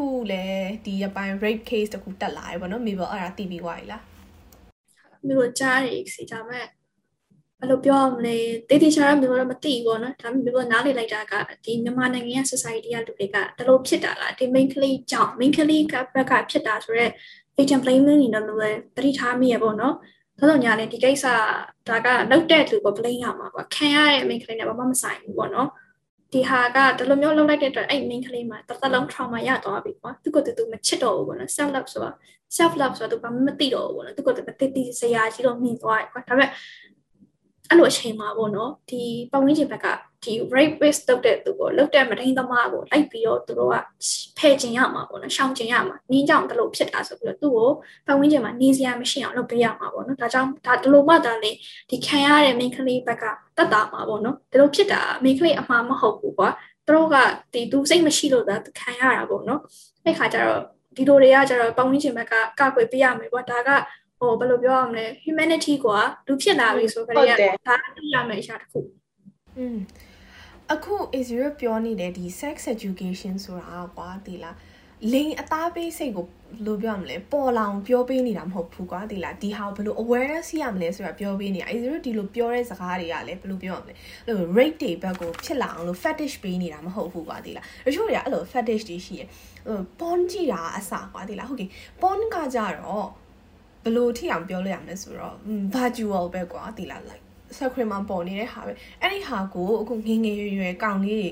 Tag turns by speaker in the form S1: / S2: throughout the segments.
S1: ခုလည်းဒီရပိုင်း rape case တခုတက်လာတယ်ပေါ့နော်မေဘအဲ့ဒါတီးပြီးွားပြီလား
S2: မျိုးကြားရစီဒါမဲ့ဘယ်လိုပြောမလဲတေးသေးချာမျိုးတော့မသိဘူးပေါ့နော်ဒါပေမဲ့မျိုးနားလေလိုက်တာကဒီမြန်မာနိုင်ငံရဲ့ society ကလူတွေကတလို့ဖြစ်တာလားဒီ main ကလေးကြောင့် main ကလေးကဘက်ကဖြစ်တာဆိုတော့ victim blaming နေတော့မျိုးတတိထားမိရပေါ့နော်သောတော့ညာလေဒီကိစ္စဒါကလောက်တဲ့လူကို blame ရမှာပေါ့ခံရတဲ့ main ကလေးနဲ့ဘာမှမဆိုင်ဘူးပေါ့နော် ဒီဟာကဒီလိုမျိုးလုပ်လိုက်တဲ့အတွက်အဲ့ main ကလေးမှာတစ်သက်လုံး trauma ရသွားပြီကွာသူကတူတူမချစ်တော့ဘူးပေါ့နော် self love ဆိုတာ self love ဆိုတာသူဘာမှမသိတော့ဘူးပေါ့နော်သူကတူတတိစရာကြီးတော့မြင်သွားတယ်ကွာဒါပေမဲ့ အဲ့လိုအချိန်မှာပေါ့နော်ဒီပတ်ဝန်းကျင်ဘက်ကဒီ rape based လုပ်တဲ့သူကိုလုပ်တဲ့မထိန်သမားကိုလိုက်ပြီးတော့သူတို့ကဖယ်ကျင်ရမှာပေါ့နော်ရှောင်ကျင်ရမှာနင်းကြောင်တလို့ဖြစ်တာဆိုပြီးတော့သူ့ကိုပတ်ဝန်းကျင်မှာနေစရာမရှိအောင်လုပ်ပေးရမှာပေါ့နော်ဒါကြောင့်ဒါတလို့မှသာလေဒီခံရတဲ့ main ကလေးဘက်ကတတ်တာမှာပေါ့နော်ဒီလိုဖြစ်တာ main ကလေးအမှားမဟုတ်ဘူးကွာသူတို့ကဒီသူစိတ်မရှိလို့သာခံရတာပေါ့နော်အဲ့ခါကျတော့ဒီလိုတွေကကျတော့ပတ်ဝန်းကျင်ဘက်ကကကွယ်ပေးရမယ်ပေါ့ဒါက ဟိုဘယ်လိုပြောရမလဲ humanity ကလူဖြစ်လာပြီဆိုကြရတာဒါသိရမယ့်အရာတစ်ခု
S1: อืมအခု Israel ပြောနေတဲ့ဒီ sex education ဆိုတာကွာဒီလားလိန်အသားပေးစိတ်ကိုလို့ပြောရမလဲပေါ်လောင်ပြောပေးနေတာမဟုတ်ဘူးကွာဒီလားဒီဟာဘယ်လို awareness ရမလဲဆိုတာပြောပေးနေတာ Israel ဒီလိုပြောတဲ့စကားတွေကလည်းဘယ်လိုပြောရမလဲအဲ့လို rate တွေဘက်ကိုဖြစ်လာအောင်လို့ fetish ပေးနေတာမဟုတ်ဘူးကွာဒီလားတချို့တွေကအဲ့လို fetish တွေရှိရယ် porn ကြည့်တာအစကွာဒီလားဟုတ်ကဲ့ porn ကကြတော့ ဘယ်လိုထိအောင်ပြောလို့ရမလဲဆိုတော့ virtual ပဲကွာဒီလား like screen မှာပေါ်နေတဲ့ဟာပဲအဲ့ဒီဟာကိုအခုငငယ်ရွယ်ရွယ်ကောင်လေး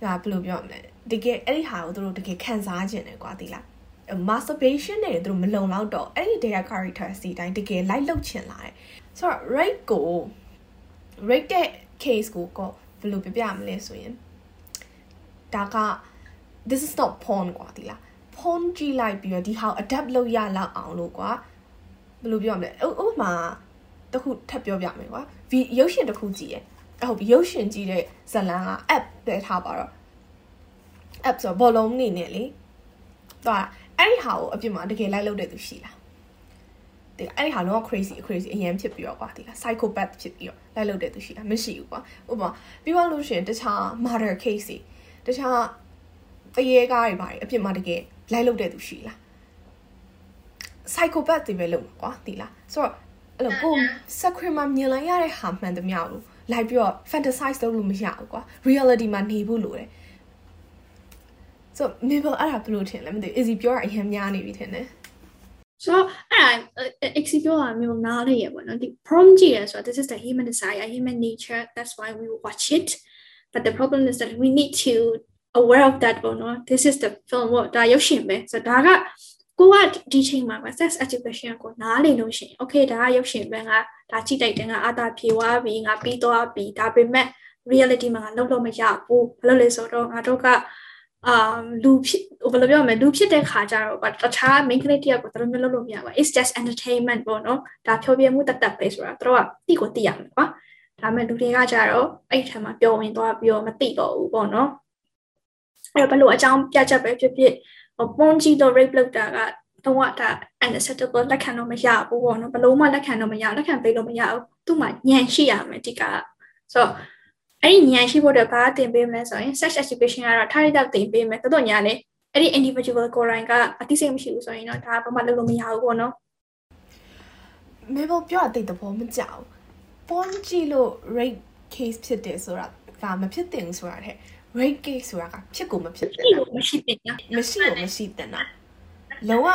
S1: တွေဒါဘယ်လိုပြောရမလဲတကယ်အဲ့ဒီဟာကိုသူတို့တကယ်ခံစားခြင်းတယ်ကွာဒီလား masturbation နဲ့သူတို့မလုံလောက်တော့အဲ့ဒီ data character စီတိုင်းတကယ် light လုပ်ချင်လာတယ်ဆိုတော့ rate ကို rate တဲ့ case ကိုကဘယ်လိုပြပြမလဲဆိုရင်ဒါက this is not porn ကွာဒီလား porn ကြည့်လိုက်ပြီးတော့ဒီဟာ adapt လုပ်ရလောက်အောင်လို့ကွာ ဘယ်လိုပြောမလဲဥပမာတခုထပ်ပြောပြမယ်ကွာဗီရုပ်ရှင်တစ်ခုကြည့်ရဲဟုတ်ပြီရုပ်ရှင်ကြည့်တဲ့ဇလန်က app ပဲထားပါတော့ app ဆိုဘောလုံးနေနဲ့လေတော့အဲ့ဒီဟာကိုအပြစ်မှာတကယ်လိုက်လုပ်တဲ့သူရှိလားဒီအဲ့ဒီဟာလုံးဝ crazy crazy အရင်ဖြစ်ပြီးတော့ကွာဒီလား psychopath ဖြစ်ပြီးတော့လိုက်လုပ်တဲ့သူရှိလားမရှိဘူးကွာဥပမာပြီးတော့လို့ရှိရင်တခြား murder case တွေတခြားတရေကားတွေပါတယ်အပြစ်မှာတကယ်လိုက်လုပ်တဲ့သူရှိလား psychopath တွေပဲလုပ်မှာကွာဒီလားဆိုတော့အဲ့လိုကို screen မှာမြင်လိုက်ရတဲ့ဟာမှန်သမျှကိုလိုက်ပြီးတော့ fantasize လုပ်လို့မရဘူးကွာ reality မှာနေဖို့လိုတယ်ဆို maybe အဲ့ဒါဘယ်လိုထင်လဲမသိဘူး easy ပြောတာအရင်များနေပြီထင်တယ်
S2: ဆိုတော့အဲ့ဒါ ex ပြောတာမျိုးနားလေရပေါ့နော်ဒီ prompt ကြည့်ရဆိုတော့ this is the human desire human nature that's why we watch it but the problem is that we need to aware of that ပေါ့နော် this is the film ပေါ့ဒါရုပ်ရှင်ပဲဆိုတော့ဒါက ကိုကဒီချိန်မှာ sex education ကိုနားလည်လို့ရှိရင် okay ဒါကရုပ်ရှင်ပဲငါဒါကြည့်တိုက်တယ်ငါအာသာဖြေသွားပြီငါပြီးသွားပြီဒါပေမဲ့ reality မှာငါလုံးလုံးမရဘူးဘာလို့လဲဆိုတော့ငါတို့ကအာလူဖြစ်ဘယ်လိုပြောမလဲလူဖြစ်တဲ့ခါကျတော့တခြား main ကလေးတယောက်ကိုတို့မျိုးလုပ်လို့မရဘူး it's just entertainment ပေါ့နော်ဒါဖြောပြမှုတတ်တတ်ပဲဆိုတာတို့ကတိကိုသိရမယ်ကွာဒါမဲ့လူတွေကကြတော့အဲ့ထက်မှာပျော်ဝင်သွားပြီးတော့မသိတော့ဘူးပေါ့နော်အဲ့တော့ဘယ်လိုအကြောင်းပြချက်ပဲဖြစ်ဖြစ် ပွန်ကြီးတော့ rape လုပ်တာကတော့ဒါ unacceptable လက်ခံတော့မရဘူးပေါ့နော်ဘလို့မှလက်ခံတော့မရလက်ခံပေးလို့မရဘူးသူ့မှာညံရှိရမယ်ဒီကဆိုတော့အဲ့ဒီညံရှိဖို့တော့ဘာတင်ပေးမလဲဆိုရင် sex education ကတော့ထားရတဲ့တင်ပေးမယ်တော်တော်ညာလေအဲ့ဒီ individual ကိုယ်တိုင်ကအသိစိတ်မရှိဘူးဆိုရင်တော့ဒါဘာမှလုပ်လို့မရဘူးပေါ့နော်
S1: Mabel ပြောတဲ့သဘောမကြောက်ပွန်ကြီးလို့ rape case ဖြစ်တယ်ဆိုတာကမဖြစ်သင့်ဘူးဆိုတာတဲ့ rate case ဆိုတာကဖြစ်ကိုမဖြစ်တဲ့
S2: မရှိတင်တာ
S1: မရှိကိုမရှိတင်တာလုံးဝ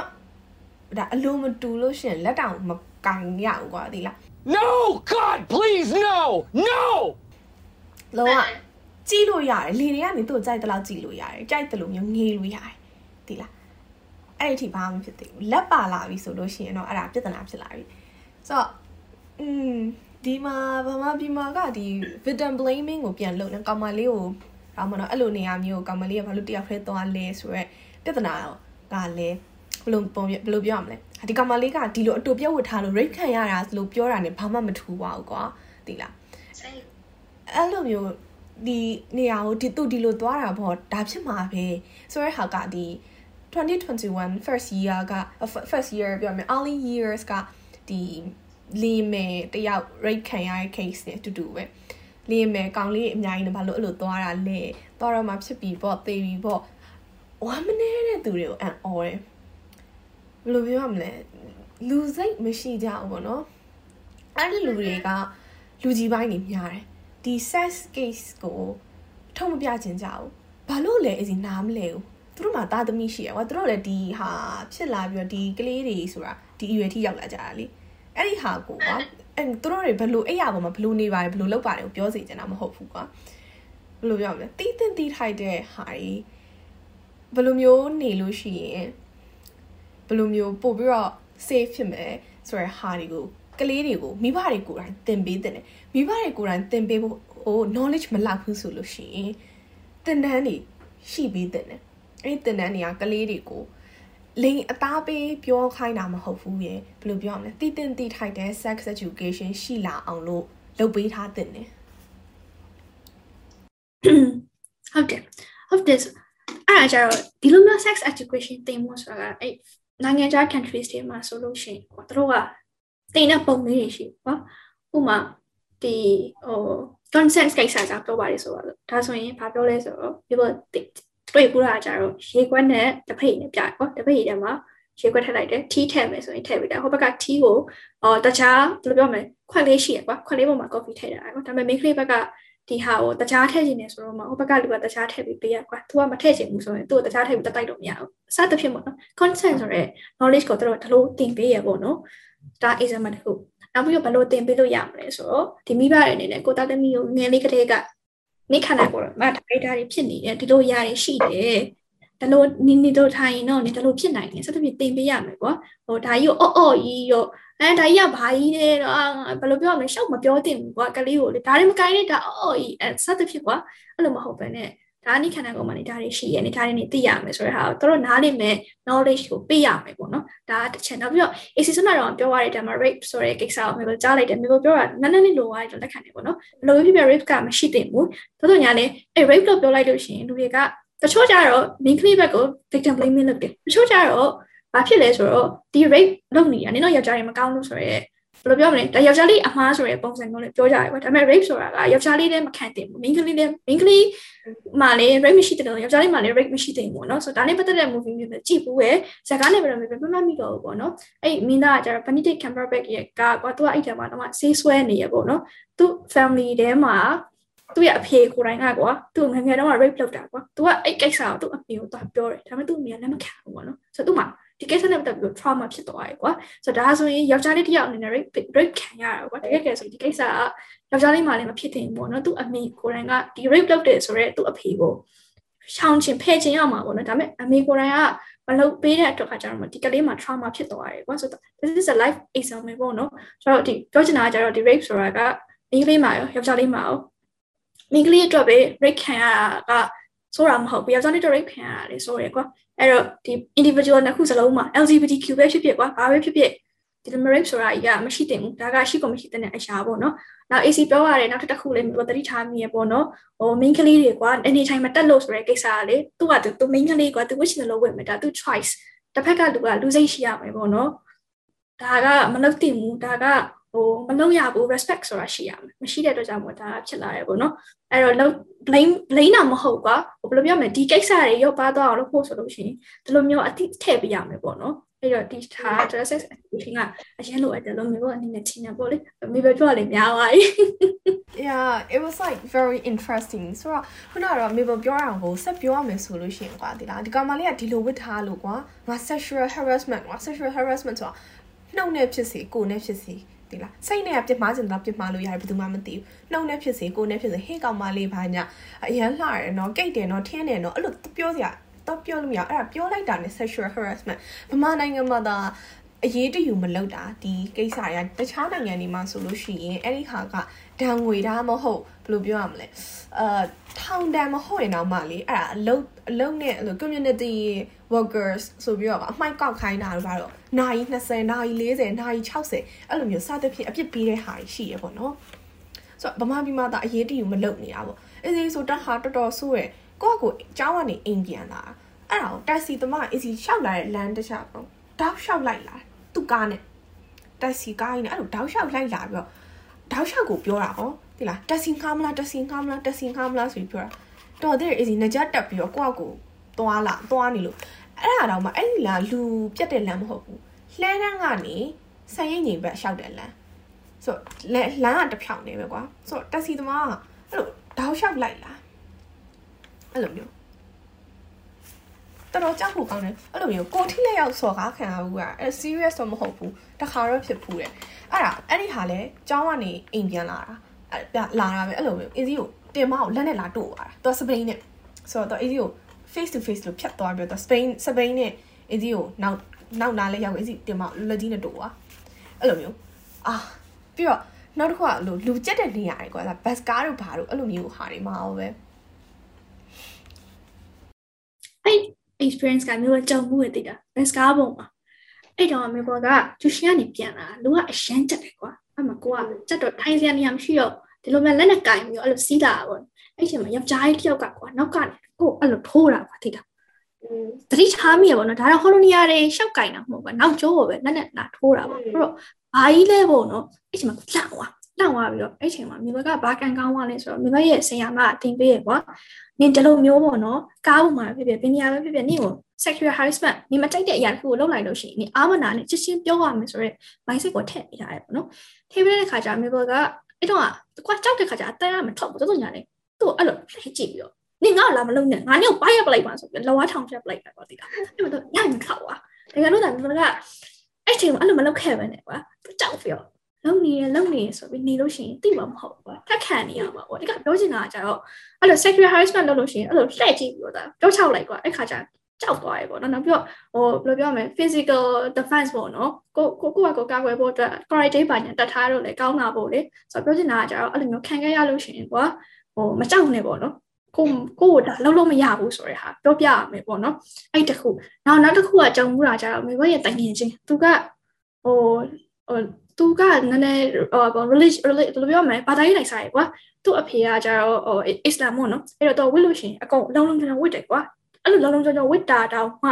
S1: ဒါအလိုမတူလို့ရှင်လက်တောင်မကန်ရဘူးကွာဒီလား
S3: No god please no no
S1: လုံးဝကြည့်လို့ရတယ်လေတွေကနေသူ့ကြိုက်တဲ့လောက်ကြည့်လို့ရတယ်ကြိုက်တယ်လို့မျိုးငေးလို့ရတယ်ဒီလားအဲ့ဒီအထိဘာမှမဖြစ်သေးဘူးလက်ပါလာပြီဆိုလို့ရှိရင်တော့အဲ့ဒါပြဿနာဖြစ်လာပြီဆိုတော့อืมဒီမှာဘာမှဒီမှာကဒီ victim blaming ကိုပြန်လုပ်နေကောင်မလေးကို ဒါမှမဟုတ်အဲ့လိုနေရာမျိုးကောင်မလေးကဘာလို့တယောက်ထဲသွားလဲဆိုရက်ပြဿနာကလည်းဘလို့ပုံဘယ်လိုပြောရမလဲဒီကောင်မလေးကဒီလိုအတူပြုတ်ဝတ်ထားလို့ rate ခံရတာလို့ပြောတာ ਨੇ ဘာမှမထူပါဘူးကွာသိလားအဲ့လိုမျိုးဒီနေရာကိုဒီသူဒီလိုသွားတာပေါ့ဒါဖြစ်မှာပဲဆိုရဲဟာကဒီ2021 first year က first year ပြောမယ် early years ကဒီလီမဲတယောက် rate ခံရတဲ့ case နဲ့အတူတူပဲ လင်းမယ်ကောင်းလေးအများကြီးနဲ့ဘာလို့အဲ့လိုသွားတာလဲသွားတော့မှဖြစ်ပြီးပေါ့သေပြီးပေါ့ဝမ်းမနေတဲ့သူတွေကိုအံ့ဩတယ်ဘယ်လိုပြောရမလဲလူစိတ်မရှိကြဘူးပေါ့နော်အဲ့ဒီလူတွေကလူကြီးပိုင်းနေများတယ်ဒီ sex case ကိုထုံမပြခြင်းကြဘူးဘာလို့လဲအစီနားမလဲဘူးသူတို့မှာသားသမီးရှိရကွာသူတို့လည်းဒီဟာဖြစ်လာပြီးတော့ဒီကလေးတွေဆိုတာဒီအရွယ်ထိရောက်လာကြတာလေအဲ့ဒီဟာကိုကွာ အဲ့သူတို့တွေဘလို့အဲ့ရပေါ်မှာဘလို့နေပါတယ်ဘလို့လောက်ပါတယ်ကိုပြောစီချင်တာမဟုတ်ဘူးကွာဘလို့ပြောမလဲတီးတင်တီးထိုက်တဲ့ဟာကြီးဘယ်လိုမျိုးနေလို့ရှိရင်ဘယ်လိုမျိုးပို့ပြီးတော့ safe ဖြစ်မယ်ဆိုရဟာတွေကိုကလေးတွေကိုမိဘတွေကိုယ်တိုင်သင်ပေးတဲ့မိဘတွေကိုယ်တိုင်သင်ပေးဖို့ဟို knowledge မလောက်ဘူးဆိုလို့ရှိရင်သင်တန်းတွေရှိပြီးတဲ့အဲ့သင်တန်းတွေကကလေးတွေကို လိန်အသားပေးပြောခိုင်းတာမဟုတ်ဘူးရေဘယ်လိုပြောရမလဲတည်တင်တည်ထိုက်တဲ့ sex education ရှိလာအောင်လို့လုပ်ပေးထားတဲ့နေ
S2: ဟုတ်တယ်ဟုတ်တယ်အဲ့ဒါကြတော့ဒီလိုမျိုး sex education သင်ဖို့ဆိုတာကအဲ့နိုင်ငံခြား countries တွေမှာဆိုလို့ရှိရင်ကွာတို့ကတင်တဲ့ပုံလေးတွေရှိကွာဥမာဒီဟို consent ကိစ္စကြောင့်ပြောပါတယ်ဆိုတော့ဒါဆိုရင်ဘာပြောလဲဆိုတော့ people တွေ့ဘူးတာကြတော့ရေခွက်နဲ့တပိတ်နဲ့ပြကွာတပိတ်ထဲမှာရေခွက်ထည့်လိုက်တယ်ထီးထည့်မယ်ဆိုရင်ထည့်ပေးတယ်ဟိုဘက်ကထီးကိုအော်တခြားဘယ်လိုပြောမလဲခွက်လေးရှိရကွာခွက်လေးပေါ်မှာ coffee ထည့်တာကွာဒါပေမဲ့ make လေးဘက်ကဒီဟာကိုတခြားထည့်ခြင်းနေဆိုတော့မှဟိုဘက်ကလူကတခြားထည့်ပြီးပေးရကွာသူကမထည့်ခြင်းဘူးဆိုရင်သူ့ကိုတခြားထည့်ပြီးတတိုက်တော့မရဘူးအစသဖြင့်ပေါ့နော် consent ဆိုရဲ knowledge ကိုတို့ဒီလိုသင်ပေးရပေါ့နော်ဒါ exam တစ်ခုနောက်ပြီးတော့ဘယ်လိုသင်ပေးလို့ရမလဲဆိုတော့ဒီမိဘတွေအနေနဲ့ကိုသားသမီးကိုငယ်လေးကလေးက မိခန္ဓာကိုယ်မှာဒိုက်တာတွေဖြစ်နေတယ်ဒီလိုຢာတွေရှိတယ်ဒါလို့နီနီတို့ထိုင်ရင်တော့နေဒါလို့ဖြစ်နိုင်တယ်စသဖြင့်သင်ပေးရမယ်ကွာဟိုဒါကြီးကိုအော့အော့ကြီးရောအဲဒါကြီးကဘာကြီးလဲတော့ဘယ်လိုပြောရမလဲရှောက်မပြောသင့်ဘူးကွာကလေးကိုလေဒါတွေမကိုင်းနဲ့ဒါအော့အော့ကြီးအဲစသဖြင့်ကွာအဲ့လိုမဟုတ်ဘဲနဲ့ ဒါနိခန္ဓာကိုယ်မှာနေဒါတွေရှိရနေဒါတွေနေသိရမယ်ဆိုတဲ့ဟာကိုတို့နားလိမ့်မယ် knowledge ကိုပေးရမယ်ပေါ့နော်ဒါကတစ်ချက်နောက်ပြီးတော့ AC စနတော့ပြောရတဲ့ demo rape ဆိုတဲ့ကိစ္စကိုမျိုးကြားလိုက်တယ်မျိုးပြောတာနည်းနည်းလေးလိုသွားတယ်လက်ခံတယ်ပေါ့နော်ဘယ်လိုဖြစ်ဖြစ် rape ကမရှိသင့်ဘူးသို့တော်ညာလဲအဲ rape လို့ပြောလိုက်လို့ရှိရင်လူတွေကတချို့ကြတော့ main clip ဘက်ကို victim blaming လုပ်တယ်တချို့ကြတော့ဘာဖြစ်လဲဆိုတော့ဒီ rape လုပ်နေတာနင်တို့ယောက်ျားတွေမကောင်းလို့ဆိုရဲ ဘယ်လိုပြောမလဲဒါယောက်ျားလေးအမှားဆိုတဲ့ပုံစံမျိုးနဲ့ပြောကြတယ်ကွာဒါပေမဲ့ rape ဆိုတာကယောက်ျားလေးလည်းမခံတင်ဘူး main ကလေးလည်း main ကလေးမှလည်း rape မရှိတဲ့တော့ယောက်ျားလေးမှလည်း rape မရှိတဲ့ဘူးเนาะဆိုတော့ဒါနဲ့ပတ်သက်တဲ့ movie မျိုးပဲကြည့်ဘူးပဲဇာတ်ကားနဲ့ပဲတော့မပြမမိတော့ဘူးပေါ့เนาะအဲ့မင်းသားကကျတော့ Benedict Cumberbatch ရဲ့ကကွာသူကအဲ့ထဲမှာတော့ဆေးဆွဲနေရပေါ့เนาะသူ family ထဲမှာသူ့ရဲ့အဖေကိုယ်တိုင်ကကွာသူ့ငငယ်တော့ rape လုပ်တာကွာသူကအဲ့ကိစ္စကိုသူ့အဖေကိုသွားပြောတယ်ဒါပေမဲ့သူ့အမေကလည်းမခံဘူးပေါ့เนาะဆိုတော့သူ့မှာ ဒီကိစ္စနဲ့ပတ်သက်ပြီး trauma ဖြစ်သွားတယ်ကွာဆိုတော့ဒါဆိုရင်ယောက်ျားလေးတစ်ယောက်အနေနဲ့ rape rape ခံရတာကွာတကယ်ကဲဆိုဒီကိစ္စကယောက်ျားလေးမှလည်းမဖြစ်သင့်ဘူးပေါ့နော်သူ့အမေကိုယ်တိုင်ကဒီ rape လုပ်တယ်ဆိုတော့သူ့အဖေကိုရှောင်ချင်ဖယ်ချင်ရမှာပေါ့နော်ဒါပေမဲ့အမေကိုယ်တိုင်ကမလုပ်ပေးတဲ့အတွက်ခါကျတော့ဒီကလေးမှာ trauma ဖြစ်သွားတယ်ကွာဆိုတော့ this is a life example ပေါ့နော်ဆိုတော့ဒီပြောချင်တာကကျတော့ဒီ rape ဆိုတာကမိန်းကလေးမှာရောယောက်ျားလေးမှာရောမိန်းကလေးအတွက်ပဲ rape ခံရတာက ဆိုတာမဟုတ်ဘူးယောက်ျားလေးတို့ rape ခံရတာလေဆိုရယ်ကွာအဲ့တော့ဒီ individual နှစ်ခုစလုံးမှာ LGBTQ ပဲဖြစ်ဖြစ်ကွာဘာပဲဖြစ်ဖြစ်ဒီ rape ဆိုတာကြီးကမရှိတင်ဘူးဒါကရှိကိုမရှိတဲ့အရာပေါ့နော်နောက် AC ပြောရတယ်နောက်တစ်ခုလေးမျိုးသတိထားမိရပေါ့နော်ဟို main ကလေးတွေကွာအနေထိုင်မတက်လို့ဆိုတဲ့ကိစ္စကလေသူကသူ main ကလေးကွာသူဝစ်ချင်တယ်လို့ဝယ်မယ်ဒါသူ choice တစ်ဖက်ကလူကလူစိတ်ရှိရမယ်ပေါ့နော်ဒါကမလုပ်တင်ဘူးဒါက ဟိုမလုပ်ရဘူး respect ဆိုတာရှိရမယ်မရှိတဲ့အတွက်ကြောင့်မို့ဒါဖြစ်လာတယ်ပေါ့နော်အဲ့တော့ blame blame တာမဟုတ်ကွာဘယ်လိုပြောမလဲဒီကိစ္စတွေရောက်ပါသွားအောင်လို့ဖို့ဆိုလို့ရှိရင်ဒီလိုမျိုးအတိထည့်ပေးရမယ်ပေါ့နော်အဲ့တော့ဒီထား dresses education ကအရင်လိုအပ်တယ်လို့မျိုးအနေနဲ့ထင်တယ်ပေါ့လေမိဘပြောလေများပါ
S1: Yeah it was like very interesting ဆိုတော့ခုနကတော့မေဘပြောရအောင်ကိုဆက်ပြောရမယ်ဆိုလို့ရှိရင်ကွာဒီလားဒီကောင်မလေးကဒီလိုဝတ်ထားလို့ကွာငါ sexual harassment ကွာ sexual harassment ဆိုတာနှုတ်နဲ့ဖြစ်စေကိုယ်နဲ့ဖြစ်စေ ဒီလားစိတ်နဲ့ပြစ်မှားစင်တော့ပြစ်မှားလို့ရတယ်ဘယ်သူမှမသိဘူးနှုတ်နဲ့ဖြစ်စေကိုယ်နဲ့ဖြစ်စေဟေ့ကောင်မလေးဘာညာအရန်လှရယ်နော်ကိတ်တယ်နော်ထင်းတယ်နော်အဲ့လိုပြောစရာတော့ပြောလို့မရအဲ့ဒါပြောလိုက်တာနဲ့ sexual harassment ဗမာနိုင်ငံမှာဒါ အရေးတယူမလုပ်တာဒီကိစ္စတွေကတခြားနိုင်ငံတွေမှာဆိုလို့ရှိရင်အဲ့ဒီဟာကဒဏ်ငွေဒါမှမဟုတ်ဘယ်လိုပြောရမလဲအာထောင်ဒဏ်မဟုတ်ရင်တော့မှလေအဲ့ဒါအလုပ်အလုပ်နဲ့အဲ့လို community workers ဆိုပြီးတော့အမိုက်ကောက်ခိုင်းတာတို့ကတော့နိုင်20နိုင်40နိုင်60အဲ့လိုမျိုးစသဖြင့်အပြစ်ပေးတဲ့ဟာရှိရပေါ့နော်ဆိုတော့ဗမာပြည်မှာဒါအရေးတယူမလုပ်နေတာပေါ့အေးဆိုတဟာတော်တော်ဆိုးရယ်ကိုကကိုကျောင်းကနေအိမ်ပြန်လာအဲ့ဒါကိုတက်စီသမားအေးစီရှောက်လာတဲ့လမ်းတစ်လျှောက်ပေါ့တောက်လျှောက်လိုက်လာ သူ့ကားနဲ့တက်စီကားကြီးနဲ့အဲ့လိုတောက်လျှောက်လိုက်လာပြီးတော့တောက်လျှောက်ကိုပြောတာဟောဒီလားတက်စီငားမလားတက်စီငားမလားတက်စီငားမလားဆိုပြီးပြောတာတော်တဲ့အေးစီငကြတက်ပြီးတော့ကိုကကိုသွားလာသွားနေလို့အဲ့ဒါတော့မှအဲ့ဒီလမ်းလူပြတ်တဲ့လမ်းမဟုတ်ဘူးလှမ်းတန်းကနေဆန်ရင်ငိမ်ဘက်ရှောက်တဲ့လမ်းဆိုလမ်းလမ်းကတစ်ဖြောင်နေပဲကွာဆိုတော့တက်စီသမားကအဲ့လိုတောက်လျှောက်လိုက်လာအဲ့လိုမျိုး တော်တော်ကြောက်ဖို့ကောင်းတယ်အဲ့လိုမျိုးကိုထိလက်ရောက်စော်ကားခံရဘူးကအဲ့ serious တော့မဟုတ်ဘူးတခါတော့ဖြစ်ဖူးတယ်အဲ့ဒါအဲ့ဒီဟာလဲကျောင်းကနေအိမ်ပြန်လာတာအဲ့လာတာပဲအဲ့လိုမျိုး easy ကိုတင်မအောင်လက်နဲ့လာတို့သွားတာသူစပိန်နဲ့ဆိုတော့ easy ကို face to face လို့ဖြတ်သွားပြီးတော့စပိန်စပိန်နဲ့ easy ကိုနောက်နောက်နားလဲရောက် easy တင်မလက်ကြီးနဲ့တို့သွားအဲ့လိုမျိုးအာပြီးတော့နောက်တစ်ခုကလူလူကြက်တဲ့နေရာတွေကွာဘတ်ကားတို့ဘာတို့အဲ့လိုမျိုးဟာတွေမအောင်ပဲ
S2: အဲ့ experience ကမျိုးကြုံမှုရတဲ့တာ best ကားပုံမှာအဲ့တော့မျိုးကကျူရှင်ကနေပြန်လာလူကအရှမ်းကြက်တယ်ကွာအဲ့မှာကိုကကြက်တော့ထိုင်စရာနေရာမရှိတော့ဒီလိုမဲ့လက်နဲ့ကင်ပြီးအဲ့လိုစီးလာပေါ့အဲ့ချိန်မှာယောက်ျားကြီးတစ်ယောက်ကကွာနောက်ကနေကိုအဲ့လိုထိုးတာကွာသိတာတတိထားမိရပေါ့နော်ဒါတော့ဟောလိုနီယာတွေရှောက်ကင်တာမဟုတ်ဘူးနောက်ကျိုးကိုပဲလက်နဲ့လာထိုးတာပေါ့အဲ့တော့ဘာကြီးလဲပေါ့နော်အဲ့ချိန်မှာလှန့်သွား လှန့်သွားပြီးတော့အဲ့ချိန်မှာမြေဘက်ကဘာကန်ကောင်းသွားလဲဆိုတော့မြေဘက်ရဲ့ဆရာမအတင်ပေးရကွာနင်ဒီလိုမျိုးပေါ့နော်ကားပေါ်မှာဖြစ်ဖြစ်ပင်ညာပဲဖြစ်ဖြစ်နင်ကို sexual harassment နင်မကြိုက်တဲ့အရာတစ်ခုကိုလုပ်လိုက်လို့ရှိရင်နင်အာမနာနဲ့ချက်ချင်းပြောရမယ်ဆိုတော့ mindset ကိုထည့်ပေးရတယ်ပေါ့နော်ထည့်ပေးတဲ့ခါကျမြေဘက်ကအဲ့တော့ကွာကြောက်တဲ့ခါကျအတန်းကမထောက်ဘူးတော်တော်ညာလေသူ့အဲ့လိုလှည့်ကြည့်ပြီးတော့နင်ငါ့လာမလုံးနဲ့ငါနင်ကိုပိုင်းရပလိုက်ပါဆိုပြီးလောဝါထောင်ချက်ပလိုက်တာပေါ့ဒီကအဲ့တော့ညမထောက်ပါဒါကလို့ဒါမြေဘက်ကအဲ့ချိန်မှာအဲ့လိုမလုပ်ခဲ့ပဲနဲ့ကွာသူကြောက်ပြီးတော့ လုံနေရလုံနေရဆိုပြီးနေလို့ရှိရင်တိမှာမဟုတ်ဘူးကွာထက်ခံနေရမှာပေါ့ဒီကပြောချင်တာကကြတော့အဲ့လို sexual harassment လုပ်လို့ရှိရင်အဲ့လိုလှည့်ကြည့်ပြီးတော့ပြောချောက်လိုက်ကွာအဲ့ခါကျကြောက်သွားရေပေါ့နော်နောက်ပြီးတော့ဟိုဘယ်လိုပြောမလဲ physical defense ပေါ့နော်ကိုကိုကိုကကိုကာကွယ်ဖို့အတွက် quarantine ပါညာတတ်ထားတော့လေကောင်းတာပေါ့လေဆိုတော့ပြောချင်တာကကြတော့အဲ့လိုမျိုးခံခဲ့ရလို့ရှိရင်ကွာဟိုမကြောက်နဲ့ပေါ့နော်ကိုကိုကိုဒါလုံးလုံးမရဘူးဆိုတဲ့ဟာပြောပြရမယ်ပေါ့နော်အဲ့တခုနောက်နောက်တစ်ခုကကြုံမှုတာကြတော့မိဘရဲ့တိုင်ငင်ချင်းသူကဟိုဟို သူကနည်းနည်းဟို religion ဘယ်လိုပြောမလဲဘာသာရေးလိုက်စားရကွာသူ့အဖေကကြတော့ဟိုအစ္စလာမ်ပေါ့နော်အဲ့တော့တော့ဝစ်လို့ရှိရင်အကုန်လုံးလုံးလုံးဝစ်တယ်ကွာအဲ့လိုလုံးလုံးကြောင်ကြောင်ဝစ်တာတောင်မှ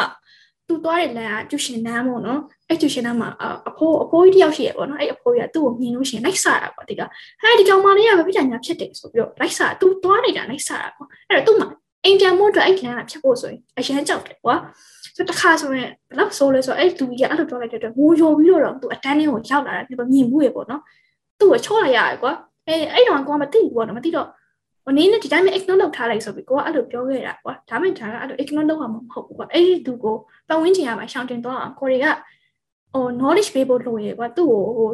S2: သူသွားတဲ့လမ်းကကျူရှင်နန်းပေါ့နော်အဲ့ကျူရှင်နန်းမှာအဖိုးအဖိုးကြီးတယောက်ရှိရပေါ့နော်အဲ့အဖိုးကြီးကသူ့ကိုမြင်လို့ရှိရင်လိုက်စားတာပေါ့ဒီကဟဲ့ဒီကောင်မလေးကပဲပြညာဖြစ်တယ်ဆိုပြီးတော့လိုက်စားသူသွားနေတာလိုက်စားတာပေါ့အဲ့တော့သူ့မှာအိမ်ပြန်မို့အတွက်အဲ့လမ်းကဖြတ်ဖို့ဆိုရင်အရန်ကြောက်တယ်ကွာ ဆိုတခါဆိုရင်ဘလောက်ဆိုးလဲဆိုအဲ့သူကြီးကအဲ့လိုပြောလိုက်တဲ့အတွက်ငိုယိုပြီးတော့သူအတန်းလေးကိုရောက်လာတာဒီလိုမြင်မှုရပေါ့နော်သူ့ကိုချော့လိုက်ရတယ်ကွာအဲအဲ့တော့ကိုကမသိဘူးပေါ့နော်မသိတော့ဟိုနင်းနဲ့ဒီတိုင်းပဲ ignore လုပ်ထားလိုက်ဆိုပြီးကိုကအဲ့လိုပြောခဲ့တာကွာဒါမှမဟုတ်ဒါကအဲ့လို ignore လုပ်ရမှာမဟုတ်ဘူးကွာအဲ့ဒီသူကိုပတ်ဝန်းကျင်ကမှရှောင်တင်သွားအောင်ကိုတွေကဟို knowledge ပေးဖို့လိုရကွာသူ့ကိုဟို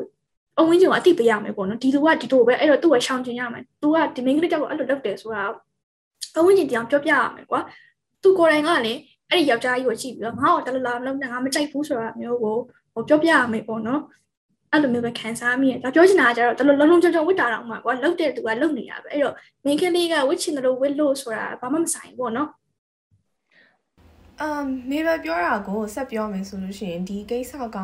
S2: အဝင်းကျင်ကအသိပေးရမယ်ပေါ့နော်ဒီလူကဒီလိုပဲအဲ့တော့သူ့ကိုရှောင်ကျင်ရမယ်သူကဒီ main ကလေးတောက်ကိုအဲ့လိုလုပ်တယ်ဆိုတာအဝင်းကျင်တရားပြောပြရမယ်ကွာသူကိုယ်တိုင်ကလည်း အဲ့ဒီယောက်ျားကြီးကိုကြည့်ပြီးတော့ငါ့ကိုတလလာမလုပ်နဲ့ငါမကြိုက်ဘူးဆိုတာမျိုးကိုဟိုပြောပြရမယ်ပေါ့နော်အဲ့လိုမျိုးပဲခံစားမိရဒါပြောချင်တာကကျတော့တလုံးလုံးချုံချုံဝစ်တာတော့မှာကွာလှုပ်တဲ့သူကလှုပ်နေတာပဲအဲ့တော့ main ကလေးကဝစ်ချင်တယ်လို့ဝစ်လို့ဆိုတာဘာမှမဆိုင်ဘူးပေါ့နော်
S1: အမ်မေဘပြောတာကိုဆက်ပြောမယ်ဆိုလို့ရှိရင်ဒီကိစ္စက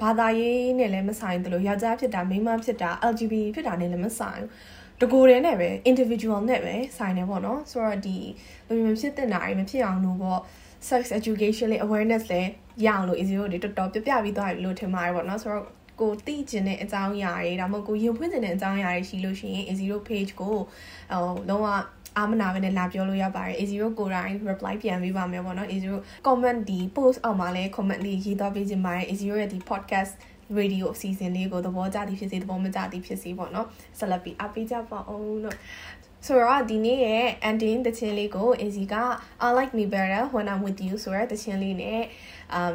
S1: ဘာသာရေးနဲ့လည်းမဆိုင်တယ်လို့ယောက်ျားဖြစ်တာမိန်းမဖြစ်တာ LGBT ဖြစ်တာနဲ့လည်းမဆိုင်ဘူးတကိုယ်တည်းနဲ့ပဲ individual နဲ့ပဲဆိုင်နေပေါ့နော်ဆိုတော့ဒီလူမျိုးဖြစ်တဲ့နာရီမဖြစ်အောင်လို့ပေါ့ sex education လေး awareness လေးရအောင်လို့ easy တို့တော်တော်ပြပြပြီးသွားပြီလို့ထင်ပါတယ်ပေါ့နော်ဆိုတော့ကိုသိကျင်တဲ့အကြောင်းအရာတွေဒါမှမဟုတ်ကိုရင်ဖွင့်ကျင်တဲ့အကြောင်းအရာတွေရှိလို့ရှိရင် easy တို့ page ကိုဟိုလုံးဝအာမနာပဲနဲ့လာပြောလို့ရပါတယ် A0 ကိုယ်တိုင် reply ပြန်ပေးပါမယ်ပေါ့နော် A0 comment ဒီ post အောက်မှာလည်း comment လေးရေးသွားပေးခြင်းပါတယ် A0 ရဲ့ဒီ podcast radio အစီအစဉ်လေးကိုသဘောကျသည်ဖြစ်စေသဘောမကျသည်ဖြစ်စေပေါ့နော်ဆက်လက်ပြီးအားပေးကြပါအောင်လို့ ဆိုတော့ဒီနေ့ရဲ့ ending တခြင်းလေးကို AZ က I like me better when I'm with you ဆိုတဲ့တခြင်းလေးနဲ့ um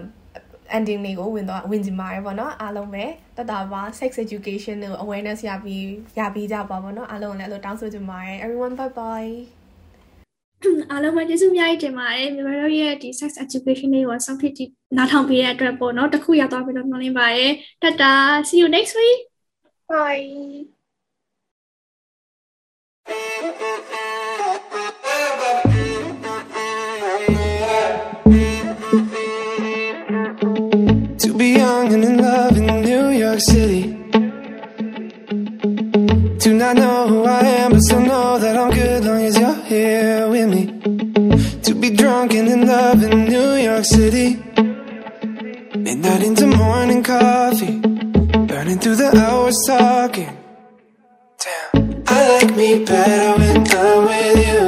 S1: ending လေးကိုဝင်တော့ဝင်ကြပါရပါတော့အားလုံးပဲတတပါ sex education ကို awareness ရပြီးရပြီးကြပါပါတော့အားလုံးလည်းအဲ့လိုတောင်းဆိုကြပါရ everyone bye bye
S2: အားလုံးပဲကျေးဇူးများတင်ပါတယ်မြန်မာတို့ရဲ့ဒီ sex education လေးကိုစောင့်ဖြစ်နားထောင်ပေးတဲ့အတွက်ပေါ့နော်တခုရသွားပြီးတော့မျှော်လင့်ပါတယ်တတာ see you next week
S1: bye
S4: better when I with you.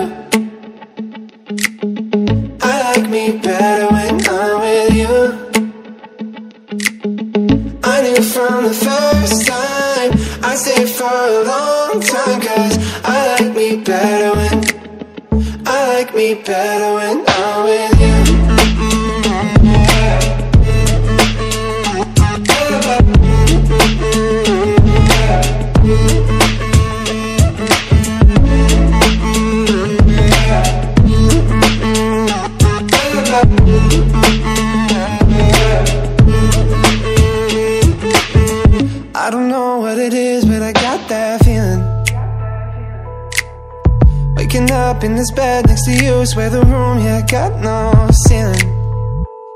S4: I like me better when I'm with you. I knew from the first time I stayed for a long time. Cause I like me better when I like me better when I'm I don't know what it is, but I got that feeling. Waking up in this bed next to you, swear the room, yeah, got no ceiling.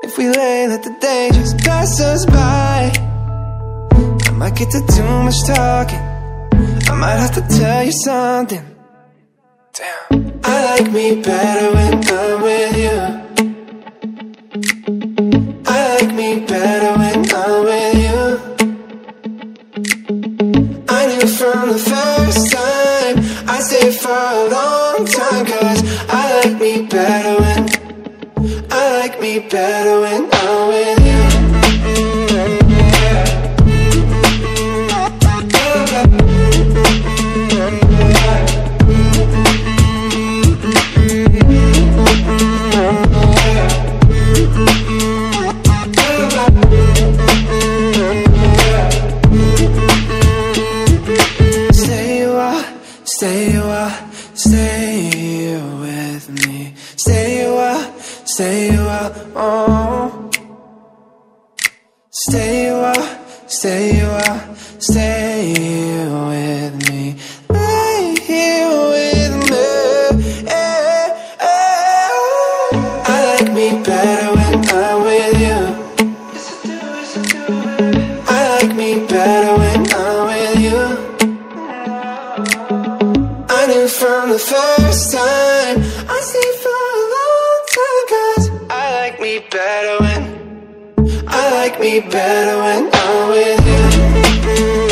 S4: If we lay, let the day just pass us by. I might get to too much talking. I might have to tell you something. Damn. I like me better when I'm with you. Knew from the first time. I stayed for a long time Cause I like me better when I like me better when I'm with you